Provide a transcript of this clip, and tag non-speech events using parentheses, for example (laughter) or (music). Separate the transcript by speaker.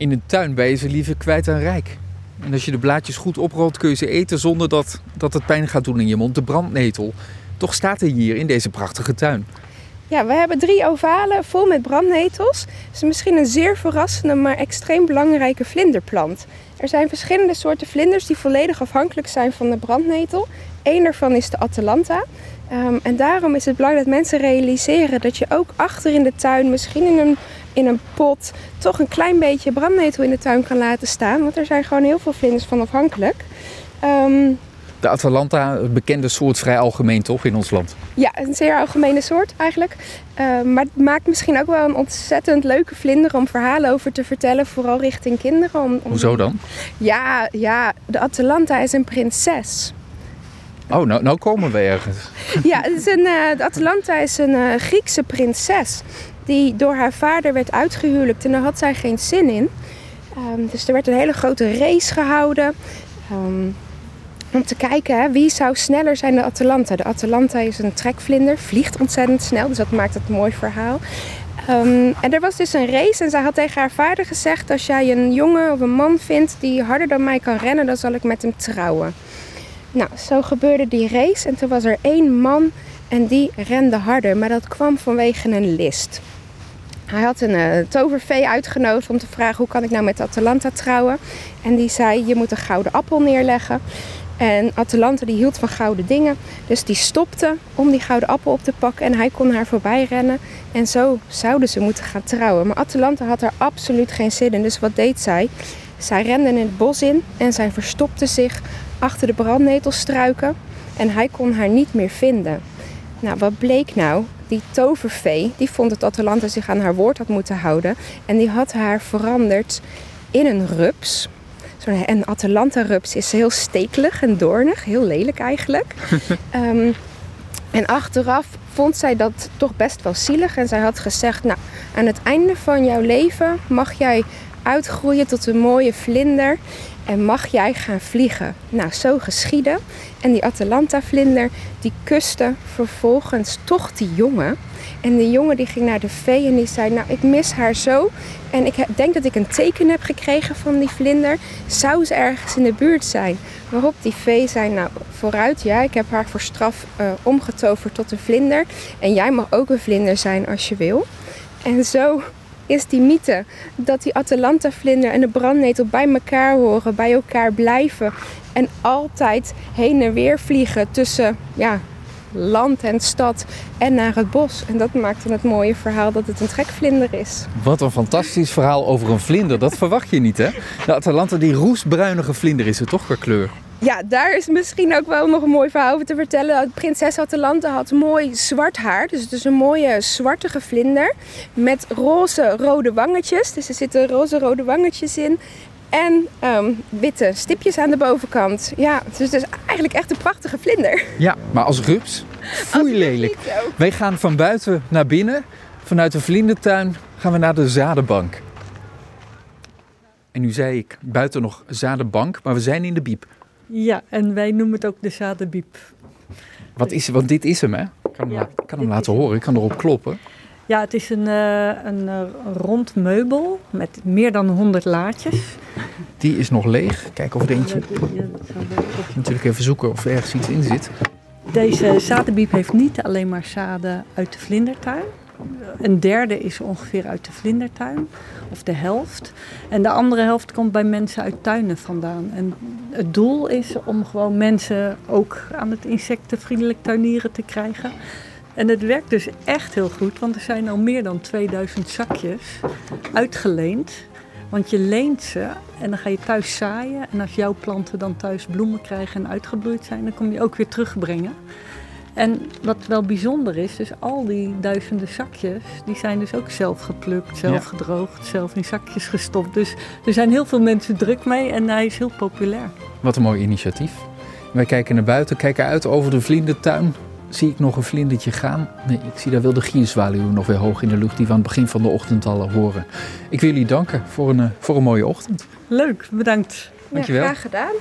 Speaker 1: In een tuin ben je ze liever kwijt dan rijk. En als je de blaadjes goed oprolt, kun je ze eten zonder dat, dat het pijn gaat doen in je mond. De brandnetel. Toch staat hij hier in deze prachtige tuin.
Speaker 2: Ja, we hebben drie ovalen vol met brandnetels. Het is misschien een zeer verrassende, maar extreem belangrijke vlinderplant. Er zijn verschillende soorten vlinders die volledig afhankelijk zijn van de brandnetel. Eén daarvan is de Atalanta. Ehm, en daarom is het belangrijk dat mensen realiseren dat je ook achter in de tuin, misschien in een, in een pot, toch een klein beetje brandnetel in de tuin kan laten staan. Want er zijn gewoon heel veel vlinders van afhankelijk. Um,
Speaker 1: de Atalanta, een bekende soort, vrij algemeen toch in ons land?
Speaker 2: Ja, een zeer algemene soort eigenlijk. Uh, maar het maakt misschien ook wel een ontzettend leuke vlinder om verhalen over te vertellen, vooral richting kinderen. Om,
Speaker 1: om... Hoezo dan?
Speaker 2: Ja, ja, de Atalanta is een prinses.
Speaker 1: Oh, nou, nou komen we ergens.
Speaker 2: Ja, het is een, uh, de Atalanta is een uh, Griekse prinses die door haar vader werd uitgehuwelijkt en daar had zij geen zin in. Um, dus er werd een hele grote race gehouden. Um, om te kijken hè, wie zou sneller zijn de Atalanta. De Atalanta is een trekvlinder, vliegt ontzettend snel, dus dat maakt het een mooi verhaal. Um, en er was dus een race en zij had tegen haar vader gezegd: Als jij een jongen of een man vindt die harder dan mij kan rennen, dan zal ik met hem trouwen. Nou, zo gebeurde die race en toen was er één man en die rende harder, maar dat kwam vanwege een list. Hij had een uh, tovervee uitgenodigd om te vragen hoe kan ik nou met Atalanta trouwen. En die zei je moet een gouden appel neerleggen. En Atalanta die hield van gouden dingen. Dus die stopte om die gouden appel op te pakken. En hij kon haar voorbij rennen. En zo zouden ze moeten gaan trouwen. Maar Atalanta had er absoluut geen zin in. Dus wat deed zij? Zij rende in het bos in. En zij verstopte zich achter de brandnetelstruiken. En hij kon haar niet meer vinden. Nou, wat bleek nou? Die tovervee, die vond dat Atalanta zich aan haar woord had moeten houden. En die had haar veranderd in een rups. Zo'n Atalanta-rups is heel stekelig en doornig, heel lelijk eigenlijk. um, (laughs) en achteraf vond zij dat toch best wel zielig en zij had gezegd: Nou, aan het einde van jouw leven mag jij uitgroeien tot een mooie vlinder en mag jij gaan vliegen. Nou, zo geschiedde. En die Atalanta-vlinder die kuste vervolgens toch die jongen. En die jongen die ging naar de vee en die zei: Nou, ik mis haar zo. En ik denk dat ik een teken heb gekregen van die vlinder. Zou ze ergens in de buurt zijn? Waarop die vee zei: Nou, vooruit, ja, ik heb haar voor straf uh, omgetoverd tot een vlinder. En jij mag ook een vlinder zijn als je wil. En zo is die mythe dat die Atalanta-vlinder en de brandnetel bij elkaar horen, bij elkaar blijven en altijd heen en weer vliegen tussen ja, land en stad en naar het bos. En dat maakt dan het mooie verhaal dat het een trekvlinder is.
Speaker 1: Wat een fantastisch verhaal over een vlinder. Dat verwacht je niet, hè? De Atalanta, die roestbruinige vlinder is het toch qua kleur?
Speaker 2: Ja, daar is misschien ook wel nog een mooi verhaal over te vertellen. Prinses Atalanta had mooi zwart haar. Dus het is een mooie zwartige vlinder. Met roze rode wangetjes. Dus er zitten roze rode wangetjes in. En um, witte stipjes aan de bovenkant. Ja, dus het is eigenlijk echt een prachtige vlinder.
Speaker 1: Ja, maar als rups, foei lelijk. Wij gaan van buiten naar binnen. Vanuit de vlindertuin gaan we naar de zadenbank. En nu zei ik buiten nog zadenbank, maar we zijn in de biep.
Speaker 3: Ja, en wij noemen het ook de zadenbiep.
Speaker 1: Wat is, want dit is hem, hè? Ik kan hem, ja, kan hem laten horen, ik kan erop kloppen.
Speaker 3: Ja, het is een, uh, een uh, rond meubel met meer dan 100 laadjes.
Speaker 1: Die is nog leeg. Kijk of er eentje. Ja, natuurlijk even zoeken of er ergens iets in zit.
Speaker 3: Deze zadenbiep heeft niet alleen maar zaden uit de vlindertuin. Een derde is ongeveer uit de vlindertuin, of de helft. En de andere helft komt bij mensen uit tuinen vandaan. En het doel is om gewoon mensen ook aan het insectenvriendelijk tuinieren te krijgen. En het werkt dus echt heel goed, want er zijn al meer dan 2000 zakjes uitgeleend. Want je leent ze en dan ga je thuis zaaien. En als jouw planten dan thuis bloemen krijgen en uitgebloeid zijn, dan kom je ook weer terugbrengen. En wat wel bijzonder is, dus al die duizenden zakjes, die zijn dus ook zelf geplukt, zelf gedroogd, zelf in zakjes gestopt. Dus er zijn heel veel mensen druk mee en hij is heel populair.
Speaker 1: Wat een mooi initiatief. Wij kijken naar buiten, kijken uit over de vlindertuin. Zie ik nog een vlindertje gaan? Nee, ik zie daar wel de gierzwaluw nog weer hoog in de lucht die we aan het begin van de ochtend al horen. Ik wil jullie danken voor een, voor een mooie ochtend.
Speaker 3: Leuk, bedankt.
Speaker 1: Dankjewel.
Speaker 2: Ja, graag gedaan.